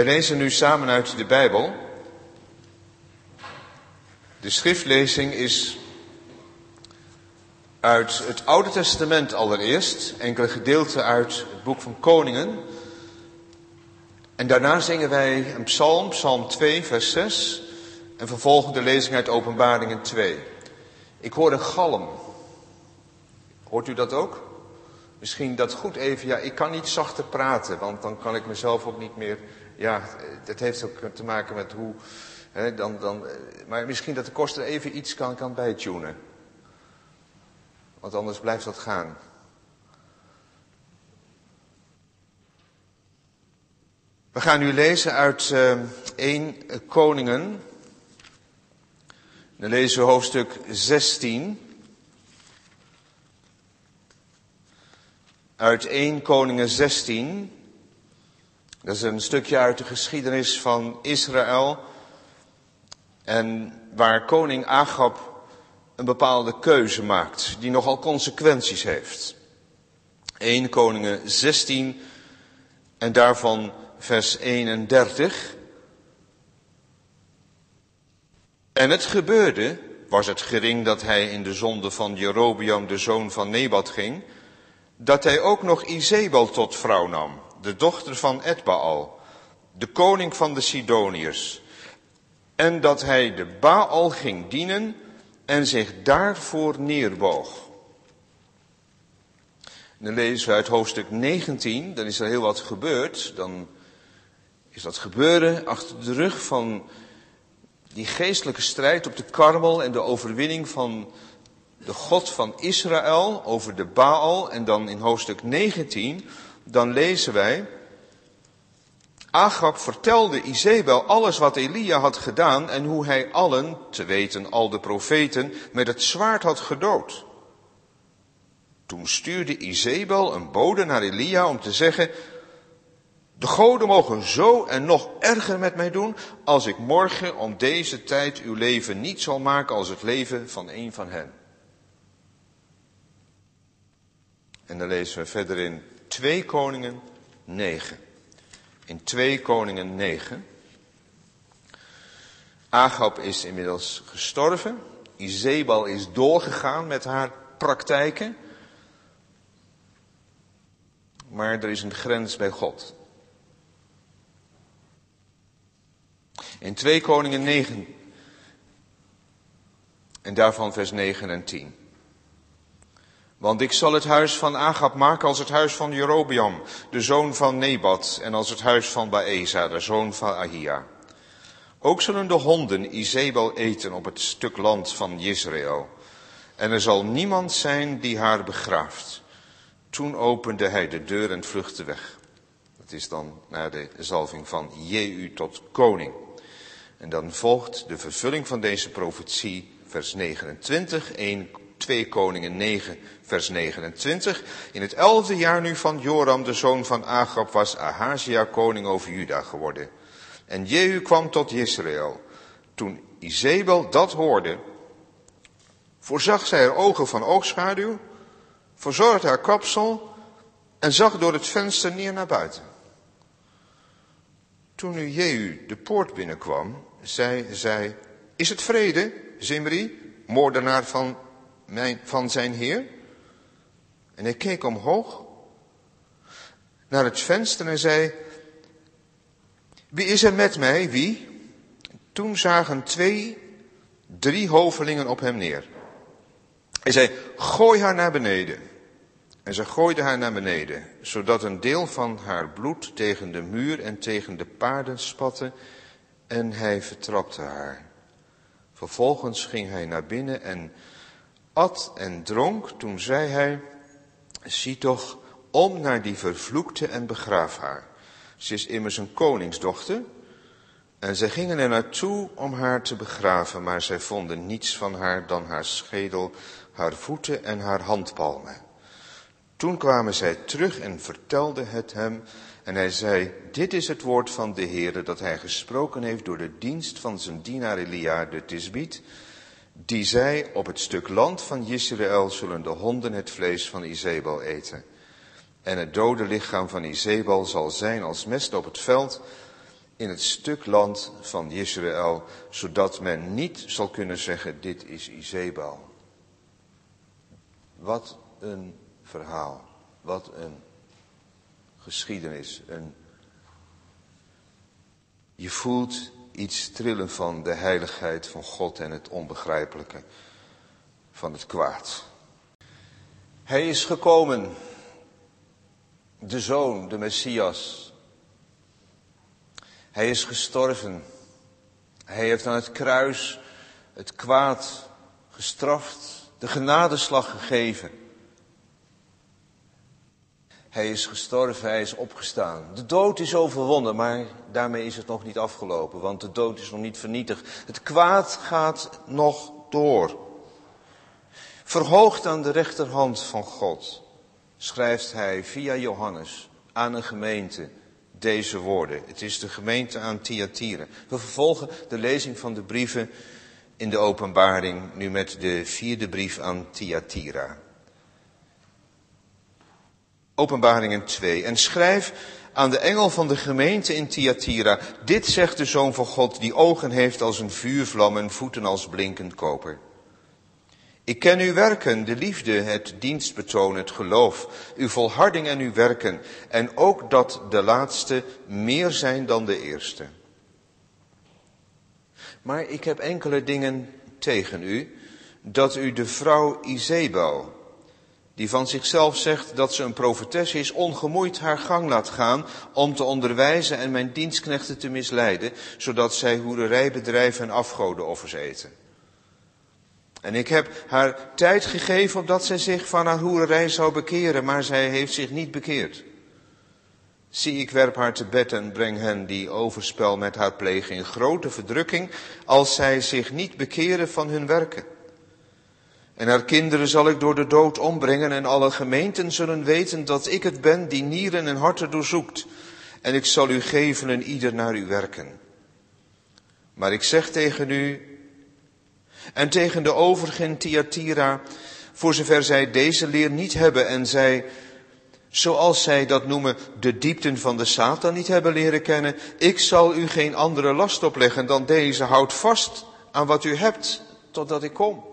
Wij lezen nu samen uit de Bijbel. De schriftlezing is uit het Oude Testament allereerst, enkele gedeelten uit het boek van Koningen. En daarna zingen wij een psalm, psalm 2, vers 6. En vervolgens de lezing uit Openbaringen 2. Ik hoor een galm. Hoort u dat ook? Misschien dat goed even, ja, ik kan niet zachter praten, want dan kan ik mezelf ook niet meer, ja, het heeft ook te maken met hoe, hè, dan, dan, maar misschien dat de koster even iets kan, kan bijtunen. Want anders blijft dat gaan. We gaan nu lezen uit uh, 1 Koningen. Dan lezen we hoofdstuk 16. Uit 1 Koningen 16. Dat is een stukje uit de geschiedenis van Israël. En waar koning Agab een bepaalde keuze maakt, die nogal consequenties heeft. 1 Koningen 16 en daarvan vers 31. En het gebeurde, was het gering dat hij in de zonde van Jerobiam, de zoon van Nebat, ging, dat hij ook nog Izebel tot vrouw nam, de dochter van Edbaal, de koning van de Sidoniërs, en dat hij de Baal ging dienen en zich daarvoor neerboog. dan lezen we uit hoofdstuk 19, dan is er heel wat gebeurd, dan is dat gebeuren achter de rug van die geestelijke strijd op de karmel en de overwinning van de God van Israël over de Baal. En dan in hoofdstuk 19, dan lezen wij, Agab vertelde Izebel alles wat Elia had gedaan en hoe hij allen, te weten al de profeten, met het zwaard had gedood. Toen stuurde Izebel een bode naar Elia om te zeggen, de goden mogen zo en nog erger met mij doen als ik morgen om deze tijd uw leven niet zal maken als het leven van een van hen. En dan lezen we verder in 2 Koningen 9. In 2 Koningen 9. Agab is inmiddels gestorven. Izebal is doorgegaan met haar praktijken. Maar er is een grens bij God. In 2 Koningen 9. En daarvan vers 9 en 10. Want ik zal het huis van Agab maken als het huis van Jerobiam, de zoon van Nebat, en als het huis van Baeza, de zoon van Ahia. Ook zullen de honden Izebel eten op het stuk land van Israël. En er zal niemand zijn die haar begraaft. Toen opende hij de deur en vluchtte weg. Dat is dan na de zalving van Jehu tot koning. En dan volgt de vervulling van deze profetie, vers 29, 1, 2 Koningen 9, vers 29. In het elfde jaar nu van Joram, de zoon van Agab, was Ahazia koning over Juda geworden. En Jehu kwam tot Israël. Toen Izebel dat hoorde, voorzag zij haar ogen van oogschaduw, verzorgde haar kapsel en zag door het venster neer naar buiten. Toen nu Jehu de poort binnenkwam, zei zij, is het vrede, Zimri, moordenaar van, van zijn heer? En hij keek omhoog naar het venster en zei, wie is er met mij, wie? Toen zagen twee, drie hovelingen op hem neer. Hij zei, gooi haar naar beneden. En ze gooiden haar naar beneden, zodat een deel van haar bloed tegen de muur en tegen de paarden spatte en hij vertrapte haar. Vervolgens ging hij naar binnen en at en dronk. Toen zei hij, zie toch om naar die vervloekte en begraaf haar. Ze is immers een koningsdochter. En zij gingen er naartoe om haar te begraven, maar zij vonden niets van haar dan haar schedel, haar voeten en haar handpalmen. Toen kwamen zij terug en vertelden het hem en hij zei, dit is het woord van de Heere dat hij gesproken heeft door de dienst van zijn dienaar Elia de Tisbiet. Die zei, op het stuk land van Israël zullen de honden het vlees van Izebel eten. En het dode lichaam van Izebel zal zijn als mest op het veld. in het stuk land van Israël, zodat men niet zal kunnen zeggen, dit is Izebel. Wat een verhaal, wat een geschiedenis. Je voelt iets trillen van de heiligheid van God en het onbegrijpelijke van het kwaad. Hij is gekomen, de zoon, de Messias. Hij is gestorven. Hij heeft aan het kruis het kwaad gestraft, de genadeslag gegeven. Hij is gestorven, hij is opgestaan. De dood is overwonnen, maar daarmee is het nog niet afgelopen, want de dood is nog niet vernietigd. Het kwaad gaat nog door. Verhoogd aan de rechterhand van God schrijft hij via Johannes aan een gemeente deze woorden. Het is de gemeente aan Thyatira. We vervolgen de lezing van de brieven in de openbaring nu met de vierde brief aan Thyatira. Openbaringen 2. En schrijf aan de engel van de gemeente in Thyatira. Dit zegt de Zoon van God, die ogen heeft als een vuurvlam en voeten als blinkend koper. Ik ken uw werken, de liefde, het dienstbetoon, het geloof, uw volharding en uw werken, en ook dat de laatste meer zijn dan de eerste. Maar ik heb enkele dingen tegen u, dat u de vrouw Izebel, die van zichzelf zegt dat ze een profetes is, ongemoeid haar gang laat gaan om te onderwijzen en mijn dienstknechten te misleiden, zodat zij hoererij bedrijven en afgodenoffers eten. En ik heb haar tijd gegeven opdat zij zich van haar hoererij zou bekeren, maar zij heeft zich niet bekeerd. Zie, ik werp haar te bed en breng hen die overspel met haar plegen in grote verdrukking, als zij zich niet bekeren van hun werken. En haar kinderen zal ik door de dood ombrengen en alle gemeenten zullen weten dat ik het ben die nieren en harten doorzoekt. En ik zal u geven en ieder naar uw werken. Maar ik zeg tegen u en tegen de overigen Thyatira, voor zover zij deze leer niet hebben en zij, zoals zij dat noemen, de diepten van de Satan niet hebben leren kennen, ik zal u geen andere last opleggen dan deze. Houd vast aan wat u hebt, totdat ik kom.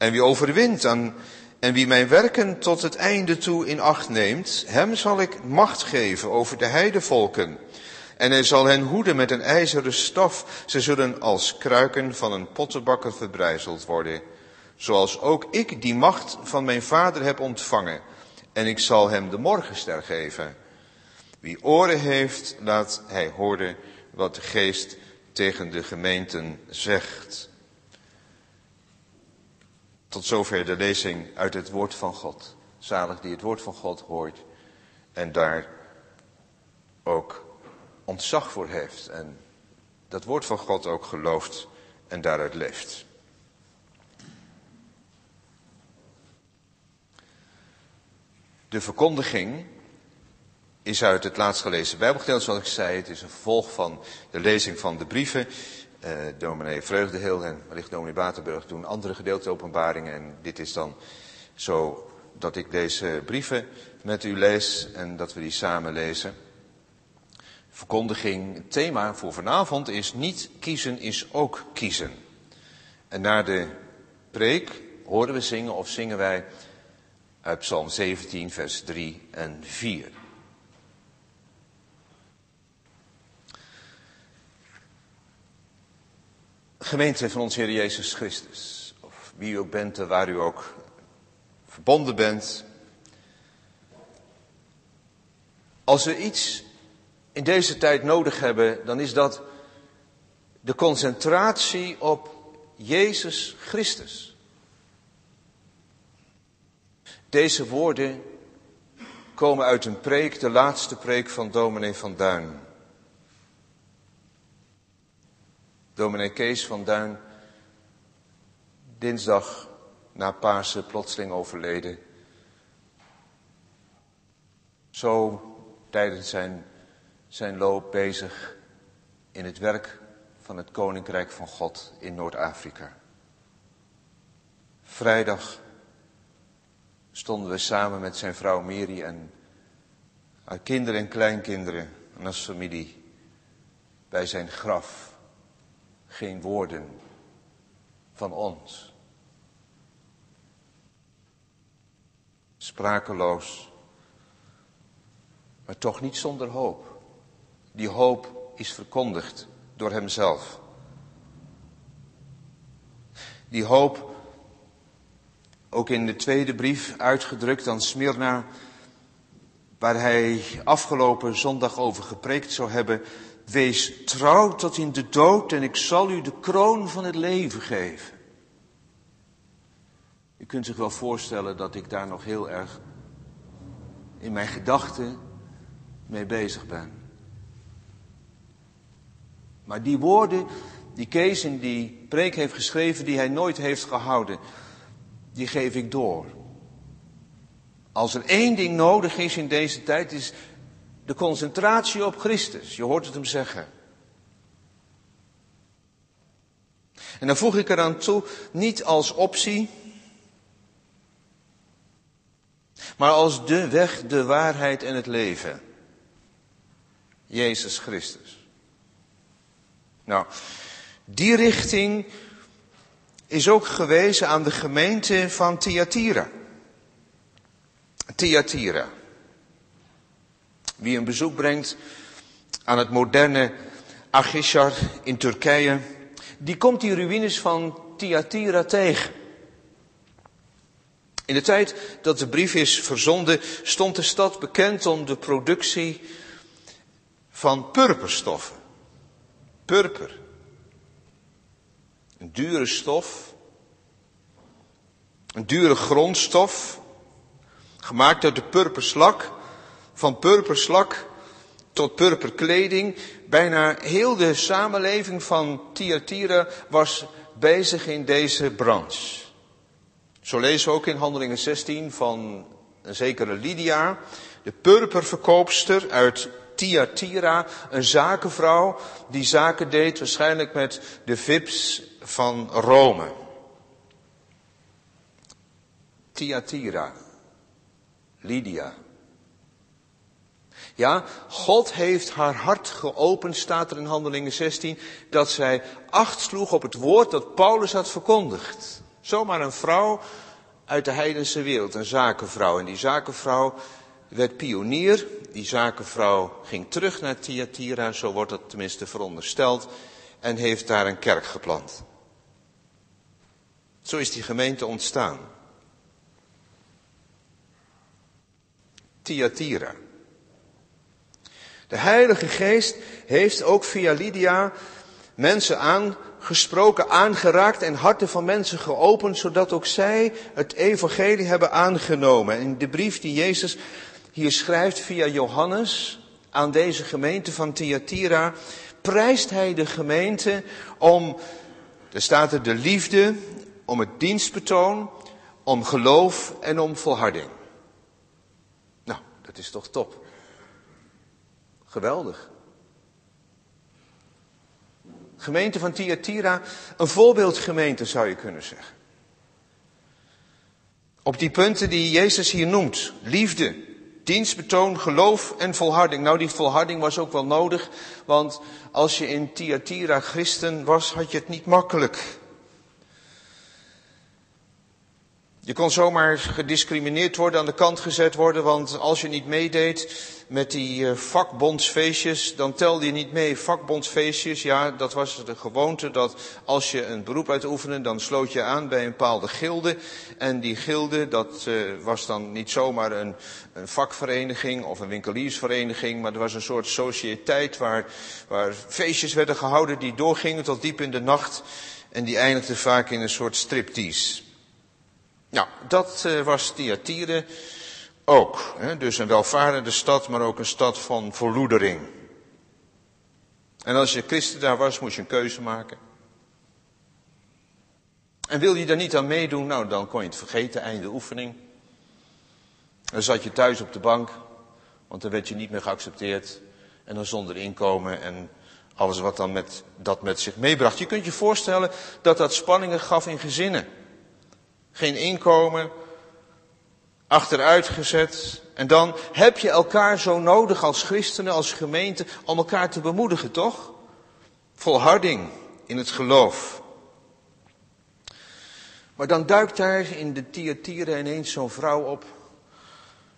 En wie overwint aan, en wie mijn werken tot het einde toe in acht neemt, hem zal ik macht geven over de heidevolken. En hij zal hen hoeden met een ijzeren staf. Ze zullen als kruiken van een pottenbakker verbrijzeld worden. Zoals ook ik die macht van mijn vader heb ontvangen. En ik zal hem de morgenster geven. Wie oren heeft, laat hij horen wat de geest tegen de gemeenten zegt. Tot zover de lezing uit het woord van God. Zalig die het woord van God hoort en daar ook ontzag voor heeft en dat woord van God ook gelooft en daaruit leeft. De verkondiging is uit het laatst gelezen Bijbelgedeelte, zoals ik zei. Het is een vervolg van de lezing van de brieven uh, dominee Vreugdeheel en wellicht dominee Batenburg doen andere gedeelte openbaringen. En dit is dan zo dat ik deze brieven met u lees en dat we die samen lezen. Verkondiging, thema voor vanavond is niet kiezen is ook kiezen. En na de preek horen we zingen of zingen wij uit Psalm 17, vers 3 en 4. Gemeente van onze Heer Jezus Christus, of wie u ook bent en waar u ook verbonden bent. Als we iets in deze tijd nodig hebben, dan is dat de concentratie op Jezus Christus. Deze woorden komen uit een preek, de laatste preek van dominee van Duin. Dominee Kees van Duin, dinsdag na Pasen plotseling overleden. Zo tijdens zijn, zijn loop bezig in het werk van het Koninkrijk van God in Noord-Afrika. Vrijdag stonden we samen met zijn vrouw Miri en haar kinderen en kleinkinderen en als familie bij zijn graf geen woorden van ons. Sprakeloos, maar toch niet zonder hoop. Die hoop is verkondigd door hemzelf. Die hoop, ook in de tweede brief uitgedrukt aan Smyrna, waar hij afgelopen zondag over gepreekt zou hebben. Wees trouw tot in de dood en ik zal u de kroon van het leven geven. U kunt zich wel voorstellen dat ik daar nog heel erg in mijn gedachten mee bezig ben. Maar die woorden die Kees in die preek heeft geschreven, die hij nooit heeft gehouden, die geef ik door. Als er één ding nodig is in deze tijd, is de concentratie op Christus. Je hoort het hem zeggen. En dan voeg ik eraan toe, niet als optie, maar als de weg, de waarheid en het leven. Jezus Christus. Nou, die richting is ook gewezen aan de gemeente van Thyatira. Thyatira. Wie een bezoek brengt aan het moderne Agishar in Turkije, die komt die ruïnes van Thyatira tegen. In de tijd dat de brief is verzonden, stond de stad bekend om de productie van purperstoffen. Purper. Een dure stof. Een dure grondstof. Gemaakt uit de purperslak. Van purperslak tot purperkleding. Bijna heel de samenleving van Thyatira was bezig in deze branche. Zo lezen we ook in Handelingen 16 van een zekere Lydia, de purperverkoopster uit Thyatira, een zakenvrouw die zaken deed waarschijnlijk met de VIPs van Rome. Thyatira, Lydia. Ja, God heeft haar hart geopend, staat er in Handelingen 16, dat zij acht sloeg op het woord dat Paulus had verkondigd. Zomaar een vrouw uit de heidense wereld, een zakenvrouw. En die zakenvrouw werd pionier. Die zakenvrouw ging terug naar Thyatira, zo wordt het tenminste verondersteld, en heeft daar een kerk geplant. Zo is die gemeente ontstaan. Thyatira. De Heilige Geest heeft ook via Lydia mensen aangesproken, aangeraakt en harten van mensen geopend, zodat ook zij het evangelie hebben aangenomen. En de brief die Jezus hier schrijft via Johannes aan deze gemeente van Thyatira, prijst hij de gemeente om, er staat er de liefde, om het dienstbetoon, om geloof en om volharding. Nou, dat is toch top. Geweldig. Gemeente van Thyatira, een voorbeeldgemeente zou je kunnen zeggen. Op die punten die Jezus hier noemt, liefde, dienstbetoon, geloof en volharding. Nou, die volharding was ook wel nodig, want als je in Thyatira christen was, had je het niet makkelijk. Je kon zomaar gediscrimineerd worden, aan de kant gezet worden, want als je niet meedeed met die eh, vakbondsfeestjes, dan telde je niet mee. Vakbondsfeestjes, ja, dat was de gewoonte dat als je een beroep uitoefende, dan sloot je aan bij een bepaalde gilde. En die gilde, dat uh, was dan niet zomaar een, een, vakvereniging of een winkeliersvereniging, maar er was een soort sociëteit waar, waar feestjes werden gehouden die doorgingen tot diep in de nacht. En die eindigden vaak in een soort striptease. Nou, dat uh, was Thyatire ook. Hè? Dus een welvarende stad, maar ook een stad van verloedering. En als je christen daar was, moest je een keuze maken. En wil je daar niet aan meedoen, nou dan kon je het vergeten, einde oefening. Dan zat je thuis op de bank, want dan werd je niet meer geaccepteerd. En dan zonder inkomen en alles wat dan met, dat met zich meebracht. Je kunt je voorstellen dat dat spanningen gaf in gezinnen. Geen inkomen, achteruitgezet. En dan heb je elkaar zo nodig als christenen, als gemeente, om elkaar te bemoedigen, toch? volharding in het geloof. Maar dan duikt daar in de Thyatira ineens zo'n vrouw op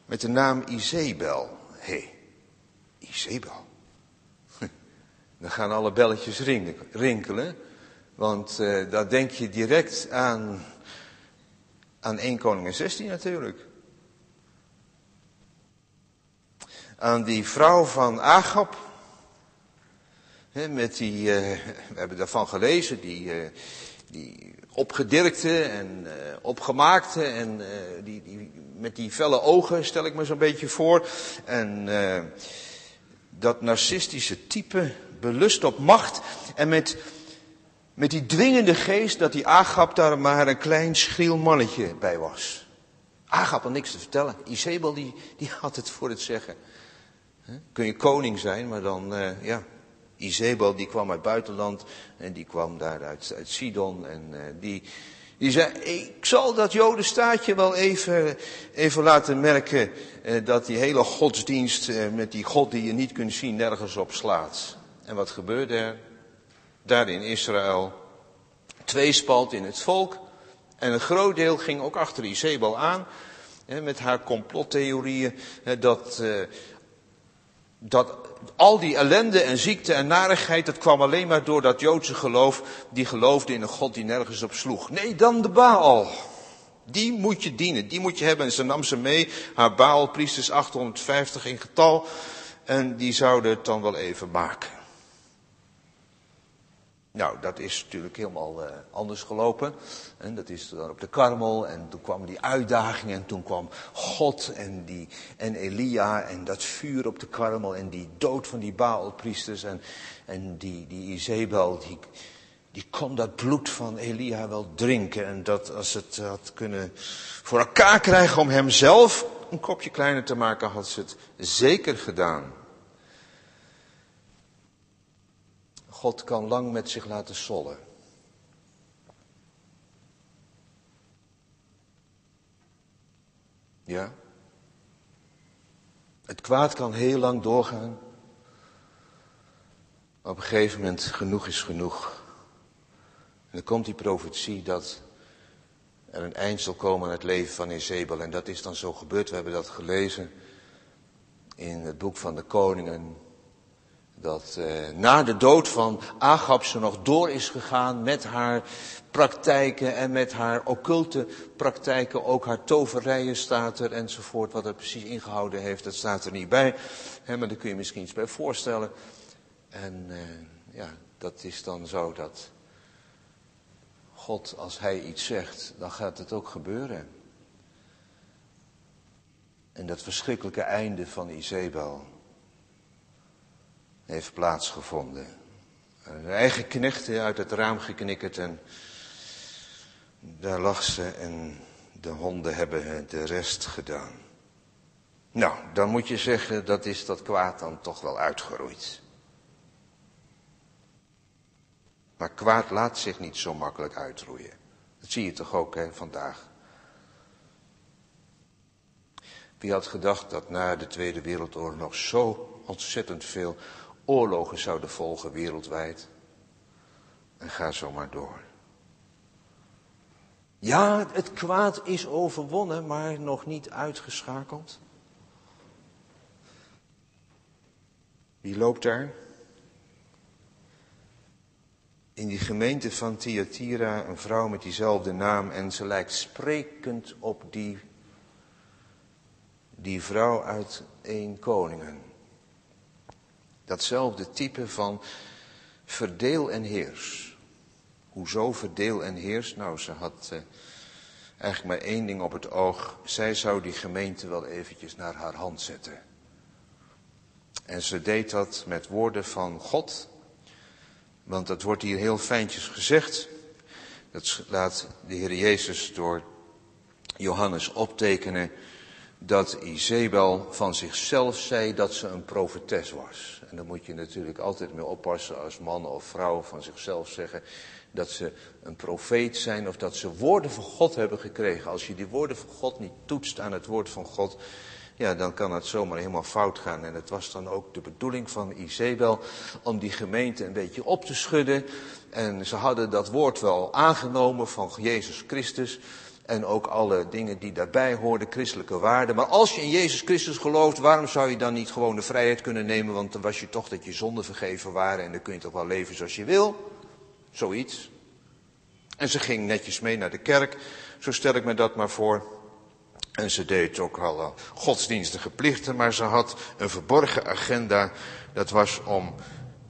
met de naam Izebel. Hé, hey, Izebel. Dan gaan alle belletjes rinkelen, want uh, daar denk je direct aan, aan 1 Koning 16 natuurlijk. Aan die vrouw van Agap, met die, uh, we hebben daarvan gelezen, die, uh, die opgedirkte en uh, opgemaakte en die, die, met die felle ogen stel ik me zo'n beetje voor. En dat narcistische type belust op macht en met, met die dwingende geest dat die Agap daar maar een klein schriel mannetje bij was. Agap had niks te vertellen. Isabel die, die had het voor het zeggen. Kun je koning zijn, maar dan, uh, ja, Izebel die kwam uit buitenland en die kwam daar uit, uit Sidon en uh, die, die zei, ik zal dat jodenstaatje wel even, even laten merken uh, dat die hele godsdienst met die God die je niet kunt zien nergens op slaat. En wat gebeurde er? Daar in Israël, tweespalt in het volk en een groot deel ging ook achter Izebel aan met haar complottheorieën dat dat al die ellende en ziekte en narigheid, dat kwam alleen maar door dat Joodse geloof, die geloofde in een God die nergens op sloeg. Nee, dan de Baal. Die moet je dienen, die moet je hebben. En ze nam ze mee, haar Baalpriesters, 850 in getal, en die zouden het dan wel even maken. Nou, dat is natuurlijk helemaal uh, anders gelopen. En dat is dan op de Karmel en toen kwamen die uitdagingen en toen kwam God en, die, en Elia en dat vuur op de Karmel en die dood van die Baalpriesters en, en die, die Izebel, die, die kon dat bloed van Elia wel drinken. En dat als het had kunnen voor elkaar krijgen om hemzelf een kopje kleiner te maken, had ze het zeker gedaan. God kan lang met zich laten sollen. Ja? Het kwaad kan heel lang doorgaan. Maar op een gegeven moment, genoeg is genoeg. En dan komt die profetie dat er een eind zal komen aan het leven van Ezebel. En dat is dan zo gebeurd. We hebben dat gelezen in het boek van de koningen dat eh, na de dood van Agab ze nog door is gegaan met haar praktijken en met haar occulte praktijken, ook haar toverijen staat er enzovoort. Wat het precies ingehouden heeft, dat staat er niet bij. Hè, maar daar kun je misschien iets bij voorstellen. En eh, ja, dat is dan zo dat God, als hij iets zegt, dan gaat het ook gebeuren. En dat verschrikkelijke einde van Izebel heeft plaatsgevonden. Een eigen knechten uit het raam geknikkerd en daar lag ze en de honden hebben de rest gedaan. Nou, dan moet je zeggen, dat is dat kwaad dan toch wel uitgeroeid. Maar kwaad laat zich niet zo makkelijk uitroeien. Dat zie je toch ook hè, vandaag. Wie had gedacht dat na de Tweede Wereldoorlog zo ontzettend veel oorlogen zouden volgen wereldwijd. En ga zo maar door. Ja, het kwaad is overwonnen, maar nog niet uitgeschakeld. Wie loopt daar? In die gemeente van Thyatira een vrouw met diezelfde naam en ze lijkt sprekend op die, die vrouw uit één Koningen. Datzelfde type van verdeel en heers. Hoezo verdeel en heers? Nou, ze had eh, eigenlijk maar één ding op het oog. Zij zou die gemeente wel eventjes naar haar hand zetten. En ze deed dat met woorden van God. Want dat wordt hier heel fijntjes gezegd. Dat laat de Heer Jezus door Johannes optekenen dat Izebel van zichzelf zei dat ze een profetes was. En daar moet je natuurlijk altijd mee oppassen als man of vrouw van zichzelf zeggen dat ze een profeet zijn of dat ze woorden van God hebben gekregen. Als je die woorden van God niet toetst aan het woord van God, ja, dan kan het zomaar helemaal fout gaan. En het was dan ook de bedoeling van Isabel om die gemeente een beetje op te schudden. En ze hadden dat woord wel aangenomen van Jezus Christus. En ook alle dingen die daarbij hoorden, christelijke waarden. Maar als je in Jezus Christus gelooft, waarom zou je dan niet gewoon de vrijheid kunnen nemen? Want dan was je toch dat je zonden vergeven waren en dan kun je toch wel leven zoals je wil. Zoiets. En ze ging netjes mee naar de kerk, zo stel ik me dat maar voor. En ze deed ook al godsdienstige plichten, maar ze had een verborgen agenda. Dat was om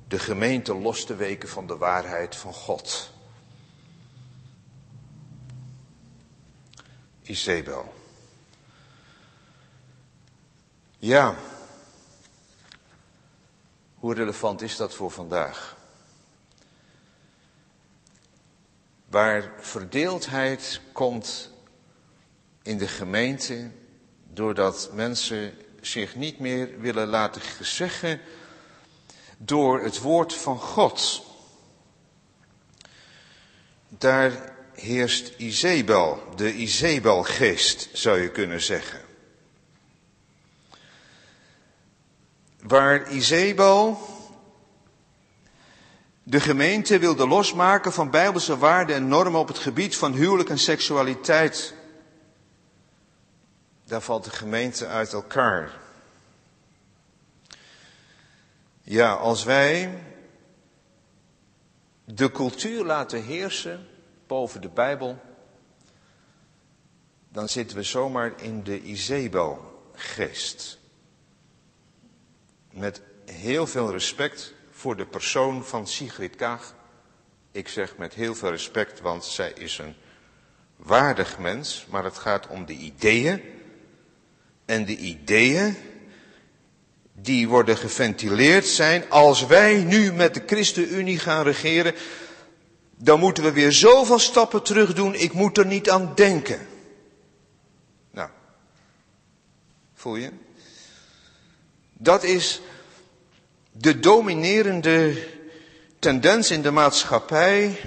de gemeente los te weken van de waarheid van God. Isabel. Ja, hoe relevant is dat voor vandaag? Waar verdeeldheid komt in de gemeente, doordat mensen zich niet meer willen laten zeggen door het woord van God. Daar heerst Izebel, de Izebelgeest zou je kunnen zeggen. Waar Izebel de gemeente wilde losmaken van bijbelse waarden en normen op het gebied van huwelijk en seksualiteit. Daar valt de gemeente uit elkaar. Ja, als wij de cultuur laten heersen boven de Bijbel, dan zitten we zomaar in de Izebel-geest. Met heel veel respect voor de persoon van Sigrid Kaag. Ik zeg met heel veel respect, want zij is een waardig mens, maar het gaat om de ideeën. En de ideeën die worden geventileerd zijn, als wij nu met de ChristenUnie gaan regeren, dan moeten we weer zoveel stappen terug doen, ik moet er niet aan denken. Nou, voel je? Dat is de dominerende tendens in de maatschappij.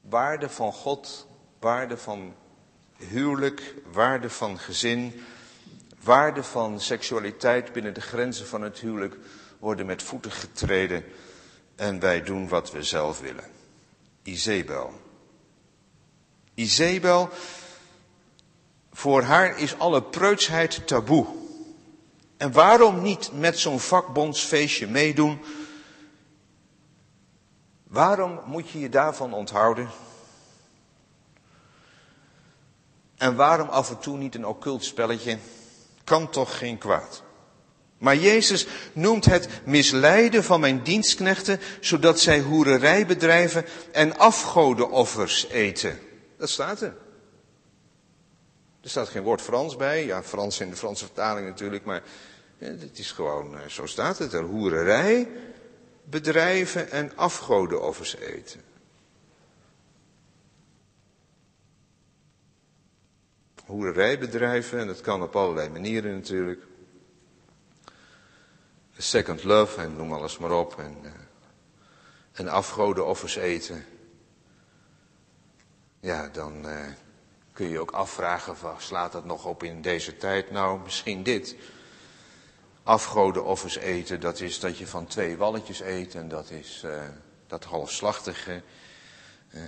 Waarde van God, waarde van huwelijk, waarde van gezin, waarde van seksualiteit binnen de grenzen van het huwelijk worden met voeten getreden en wij doen wat we zelf willen. Izebel. Izebel, voor haar is alle preutsheid taboe. En waarom niet met zo'n vakbondsfeestje meedoen? Waarom moet je je daarvan onthouden? En waarom af en toe niet een occult spelletje? Kan toch geen kwaad? Maar Jezus noemt het misleiden van mijn dienstknechten, zodat zij hoererij bedrijven en afgodenoffers eten. Dat staat er. Er staat geen woord Frans bij. Ja, Frans in de Franse vertaling natuurlijk, maar het is gewoon, eh, zo staat het er. Hoererij bedrijven en afgodenoffers eten. Hoererij bedrijven, en dat kan op allerlei manieren natuurlijk second love en noem alles maar op. En, uh, en afgodenoffers eten. Ja, dan uh, kun je ook afvragen, slaat dat nog op in deze tijd? Nou, misschien dit. Afgodenoffers eten, dat is dat je van twee walletjes eet en dat is uh, dat halfslachtige.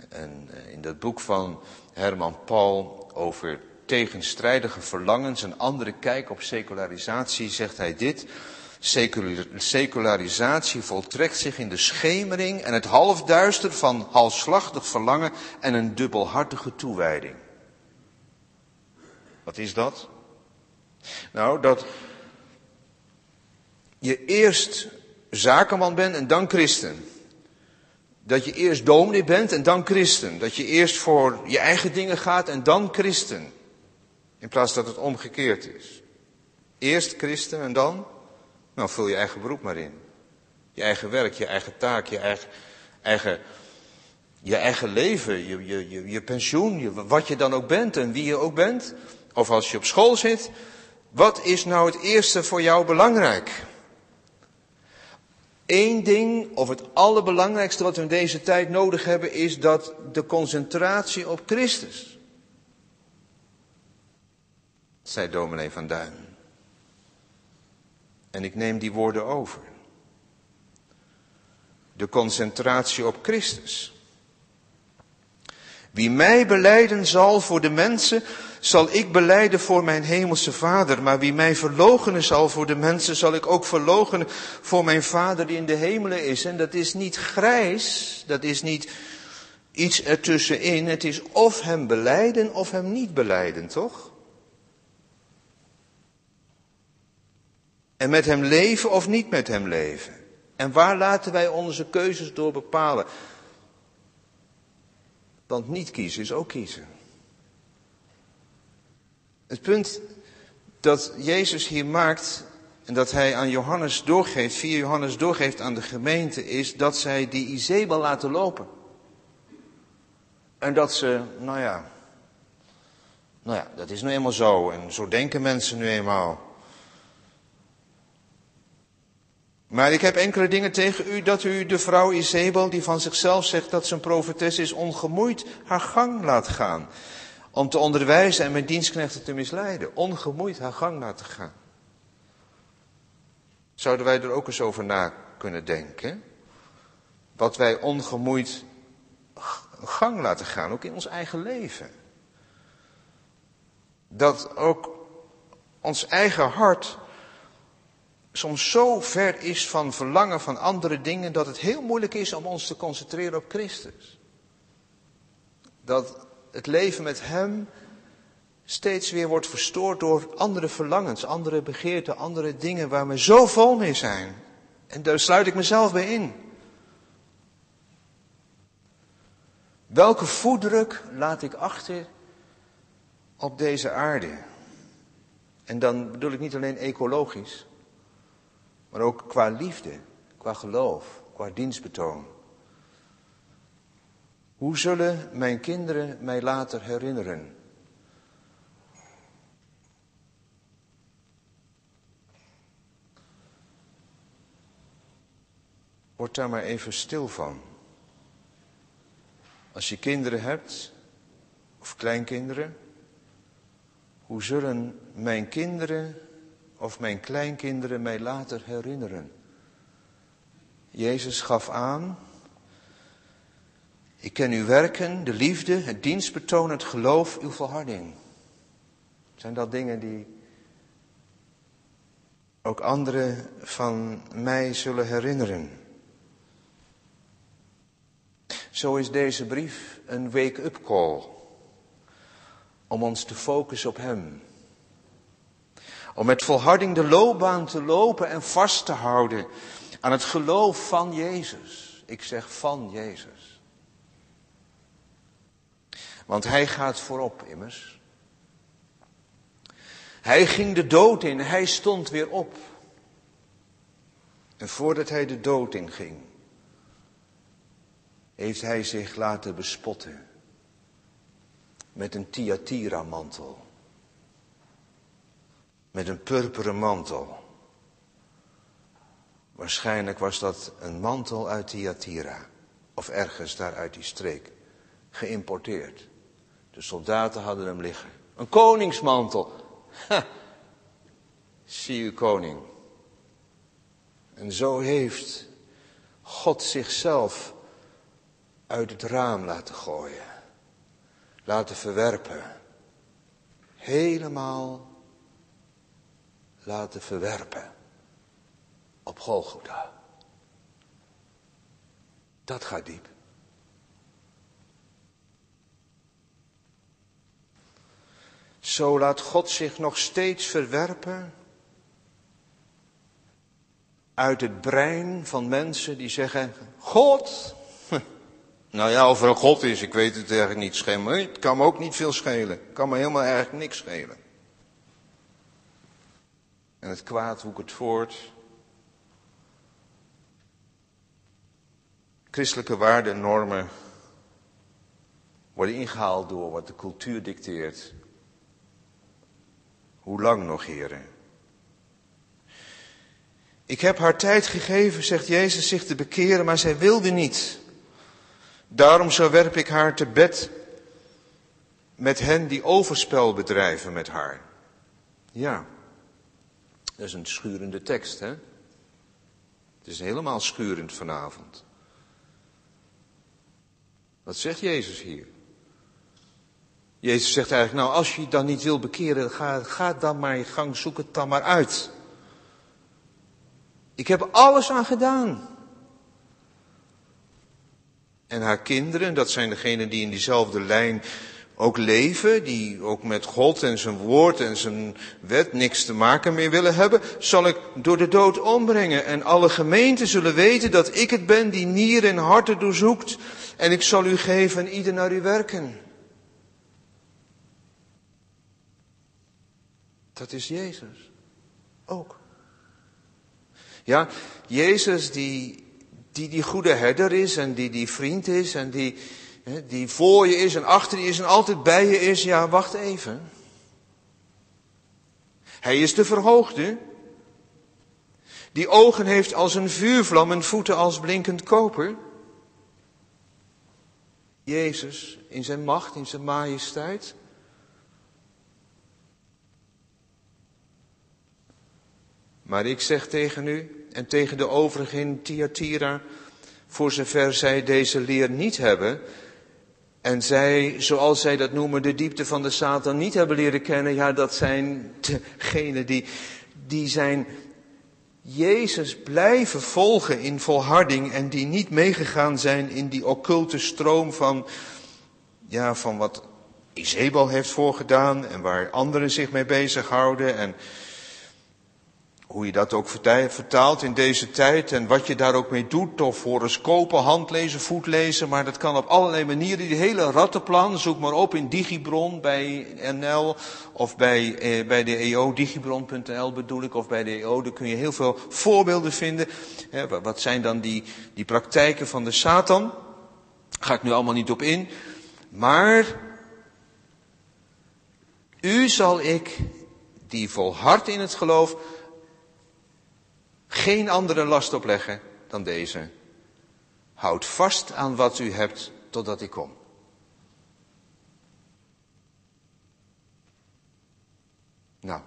en in dat boek van Herman Paul over tegenstrijdige verlangens, een andere kijk op secularisatie, zegt hij dit. Secularisatie voltrekt zich in de schemering en het halfduister van halfslachtig verlangen en een dubbelhartige toewijding. Wat is dat? Nou, dat je eerst zakenman bent en dan christen. Dat je eerst dominee bent en dan christen. Dat je eerst voor je eigen dingen gaat en dan christen. In plaats dat het omgekeerd is. Eerst christen en dan nou, vul je eigen beroep maar in. Je eigen werk, je eigen taak, je eigen, eigen, je eigen leven, je, je, je, je pensioen, je, wat je dan ook bent en wie je ook bent. Of als je op school zit. Wat is nou het eerste voor jou belangrijk? Eén ding, of het allerbelangrijkste wat we in deze tijd nodig hebben, is dat de concentratie op Christus. zei dominee van Duin. En ik neem die woorden over. De concentratie op Christus. Wie mij beleiden zal voor de mensen, zal ik beleiden voor mijn hemelse Vader. Maar wie mij verloochenen zal voor de mensen, zal ik ook verloochenen voor mijn Vader die in de hemelen is. En dat is niet grijs, dat is niet iets ertussenin. Het is of hem beleiden of hem niet beleiden, toch? En met hem leven of niet met hem leven. En waar laten wij onze keuzes door bepalen? Want niet kiezen is ook kiezen. Het punt dat Jezus hier maakt en dat hij aan Johannes doorgeeft, via Johannes doorgeeft aan de gemeente, is dat zij die Izebel laten lopen. En dat ze, nou ja, nou ja, dat is nu eenmaal zo en zo denken mensen nu eenmaal. Maar ik heb enkele dingen tegen u dat u de vrouw Izebel, die van zichzelf zegt dat ze een profetes is, ongemoeid haar gang laat gaan. Om te onderwijzen en met dienstknechten te misleiden. Ongemoeid haar gang laten gaan. Zouden wij er ook eens over na kunnen denken? Wat wij ongemoeid gang laten gaan, ook in ons eigen leven. Dat ook ons eigen hart soms zo ver is van verlangen van andere dingen dat het heel moeilijk is om ons te concentreren op Christus. Dat het leven met Hem steeds weer wordt verstoord door andere verlangens, andere begeerten, andere dingen waar we zo vol mee zijn. En daar sluit ik mezelf bij in. Welke voetdruk laat ik achter op deze aarde? En dan bedoel ik niet alleen ecologisch, maar ook qua liefde, qua geloof, qua dienstbetoon. Hoe zullen mijn kinderen mij later herinneren? Word daar maar even stil van. Als je kinderen hebt, of kleinkinderen, hoe zullen mijn kinderen of mijn kleinkinderen mij later herinneren? Jezus gaf aan, ik ken uw werken, de liefde, het dienstbetoon, het geloof, uw volharding. Zijn dat dingen die ook anderen van mij zullen herinneren? Zo is deze brief een wake-up call om ons te focussen op Hem. Om met volharding de loopbaan te lopen en vast te houden aan het geloof van Jezus. Ik zeg van Jezus. Want Hij gaat voorop immers. Hij ging de dood in, Hij stond weer op. En voordat Hij de dood in ging, heeft hij zich laten bespotten met een Thyatira mantel. Met een purperen mantel. Waarschijnlijk was dat een mantel uit Thyatira. Of ergens daar uit die streek. Geïmporteerd. De soldaten hadden hem liggen. Een koningsmantel. Zie u koning. En zo heeft God zichzelf uit het raam laten gooien. Laten verwerpen. Helemaal laten verwerpen. Op Golgotha. Dat gaat diep. Zo laat God zich nog steeds verwerpen uit het brein van mensen die zeggen: God, nou ja, of er een God is, ik weet het eigenlijk niet. Het kan me ook niet veel schelen. Het kan me helemaal eigenlijk niks schelen. En het kwaad het voort. Christelijke waarden en normen worden ingehaald door wat de cultuur dicteert. Hoe lang nog, heren? Ik heb haar tijd gegeven, zegt Jezus, zich te bekeren, maar zij wilde niet. Daarom zo werp ik haar te bed met hen die overspel bedrijven met haar. Ja, dat is een schurende tekst, hè? Het is helemaal schurend vanavond. Wat zegt Jezus hier? Jezus zegt eigenlijk, nou als je dan niet wil bekeren, ga, ga dan maar je gang, zoek het dan maar uit. Ik heb alles aan gedaan. En haar kinderen, dat zijn degenen die in diezelfde lijn ook leven, die ook met God en zijn woord en zijn wet niks te maken meer willen hebben, zal ik door de dood ombrengen. En alle gemeenten zullen weten dat ik het ben die nieren en harten doorzoekt. En ik zal u geven en ieder naar uw werken. Dat is Jezus. Ook. Ja, Jezus die, die die goede herder is en die die vriend is en die, die voor je is en achter je is en altijd bij je is. Ja, wacht even. Hij is de verhoogde. Die ogen heeft als een vuurvlam en voeten als blinkend koper. Jezus in zijn macht, in zijn majesteit. Maar ik zeg tegen u en tegen de overigen in Thyatira, voor zover zij deze leer niet hebben, en zij, zoals zij dat noemen, de diepte van de Satan niet hebben leren kennen, ja, dat zijn degenen die, die zijn Jezus blijven volgen in volharding en die niet meegegaan zijn in die occulte stroom van, ja, van wat Isabel heeft voorgedaan en waar anderen zich mee bezighouden en hoe je dat ook vertaalt in deze tijd en wat je daar ook mee doet, of horoscopen, handlezen, voetlezen, maar dat kan op allerlei manieren. Die hele rattenplan, zoek maar op in Digibron bij NL of bij, eh, bij de EO, digibron.nl bedoel ik, of bij de EO, daar kun je heel veel voorbeelden vinden. wat zijn dan die, die praktijken van de Satan? Ga ik nu allemaal niet op in. Maar u zal ik, die volhard in het geloof, geen andere last opleggen dan deze. Houd vast aan wat u hebt totdat ik kom. Nou.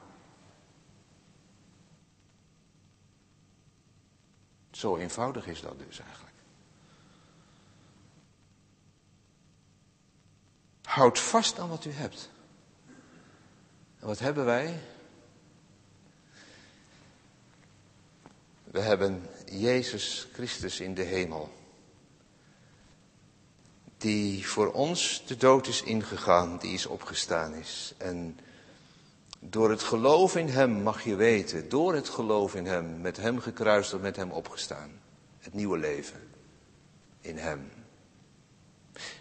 Zo eenvoudig is dat dus eigenlijk. Houd vast aan wat u hebt. En wat hebben wij? We hebben Jezus Christus in de hemel. Die voor ons de dood is ingegaan, die is opgestaan is. En door het geloof in Hem mag je weten, door het geloof in Hem, met Hem gekruisigd, met Hem opgestaan. Het nieuwe leven in Hem.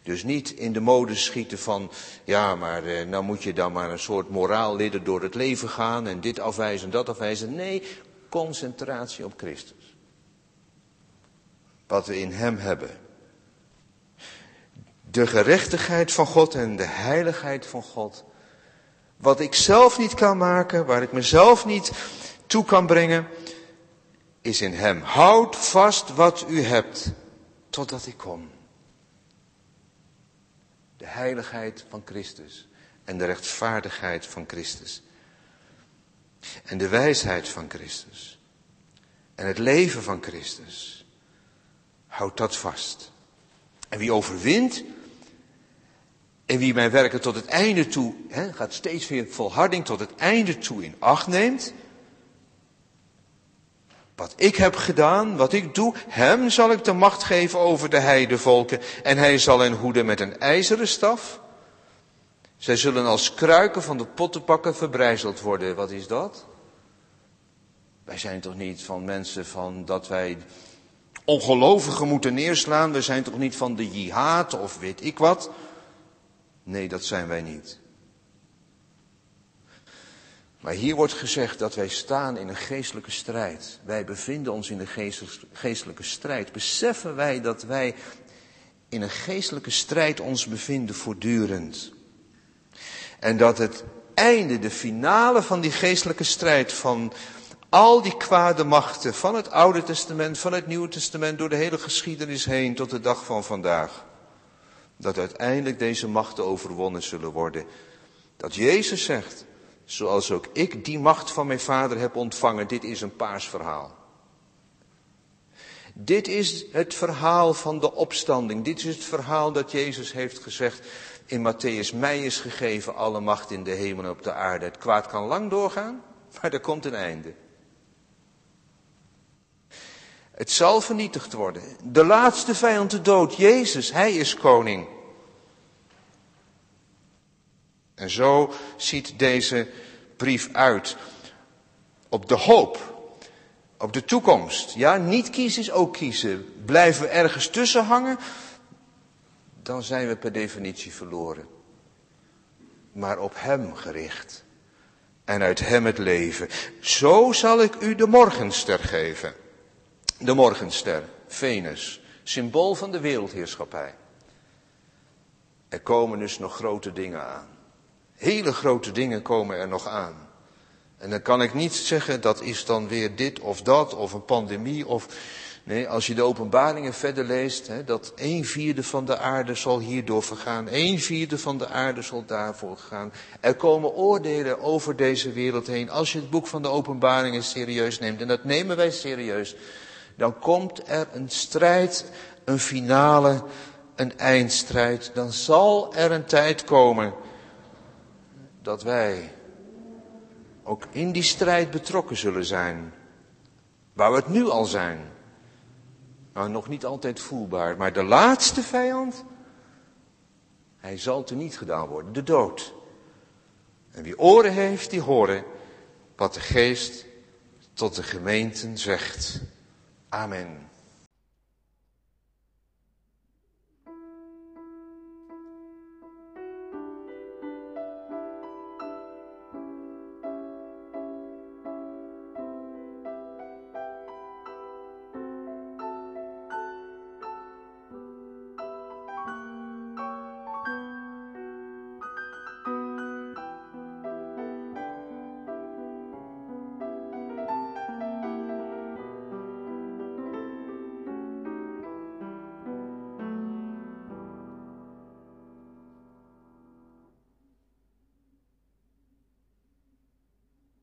Dus niet in de mode schieten van, ja, maar eh, nou moet je dan maar een soort moraal leren door het leven gaan en dit afwijzen en dat afwijzen. Nee, concentratie op Christus. Wat we in Hem hebben. De gerechtigheid van God en de heiligheid van God. Wat ik zelf niet kan maken, waar ik mezelf niet toe kan brengen, is in Hem. Houd vast wat u hebt, totdat ik kom. De heiligheid van Christus en de rechtvaardigheid van Christus. En de wijsheid van Christus. En het leven van Christus. Houd dat vast. En wie overwint. En wie mijn werken tot het einde toe, hè, gaat steeds weer volharding tot het einde toe in acht neemt. Wat ik heb gedaan, wat ik doe, hem zal ik de macht geven over de heidevolken. En hij zal hen hoeden met een ijzeren staf. Zij zullen als kruiken van de pottenpakken verbrijzeld worden. Wat is dat? Wij zijn toch niet van mensen van dat wij ongelovigen moeten neerslaan. We zijn toch niet van de jihad of weet ik wat. Nee, dat zijn wij niet. Maar hier wordt gezegd dat wij staan in een geestelijke strijd. Wij bevinden ons in een geestelijke strijd. Beseffen wij dat wij in een geestelijke strijd ons bevinden voortdurend. En dat het einde, de finale van die geestelijke strijd, van al die kwade machten van het Oude Testament, van het Nieuwe Testament, door de hele geschiedenis heen tot de dag van vandaag, dat uiteindelijk deze machten overwonnen zullen worden. Dat Jezus zegt, zoals ook ik die macht van mijn vader heb ontvangen. Dit is een paasverhaal. Dit is het verhaal van de opstanding. Dit is het verhaal dat Jezus heeft gezegd in Matthäus. Mij is gegeven alle macht in de hemel en op de aarde. Het kwaad kan lang doorgaan, maar er komt een einde. Het zal vernietigd worden. De laatste vijand, de dood, Jezus, hij is koning. En zo ziet deze brief uit. Op de hoop. Op de toekomst. Ja, niet kiezen is ook kiezen. Blijven we ergens tussen hangen, dan zijn we per definitie verloren. Maar op Hem gericht. En uit Hem het leven. Zo zal ik u de morgenster geven. De morgenster, Venus, symbool van de wereldheerschappij. Er komen dus nog grote dingen aan. Hele grote dingen komen er nog aan. En dan kan ik niet zeggen dat is dan weer dit of dat of een pandemie of. Nee, als je de openbaringen verder leest, hè, dat een vierde van de aarde zal hierdoor vergaan, een vierde van de aarde zal daarvoor gaan. Er komen oordelen over deze wereld heen. Als je het boek van de openbaringen serieus neemt, en dat nemen wij serieus, dan komt er een strijd, een finale, een eindstrijd. Dan zal er een tijd komen dat wij ook in die strijd betrokken zullen zijn. Waar we het nu al zijn. Nou, nog niet altijd voelbaar, maar de laatste vijand, hij zal te niet gedaan worden, de dood. En wie oren heeft, die horen wat de geest tot de gemeenten zegt. Amen.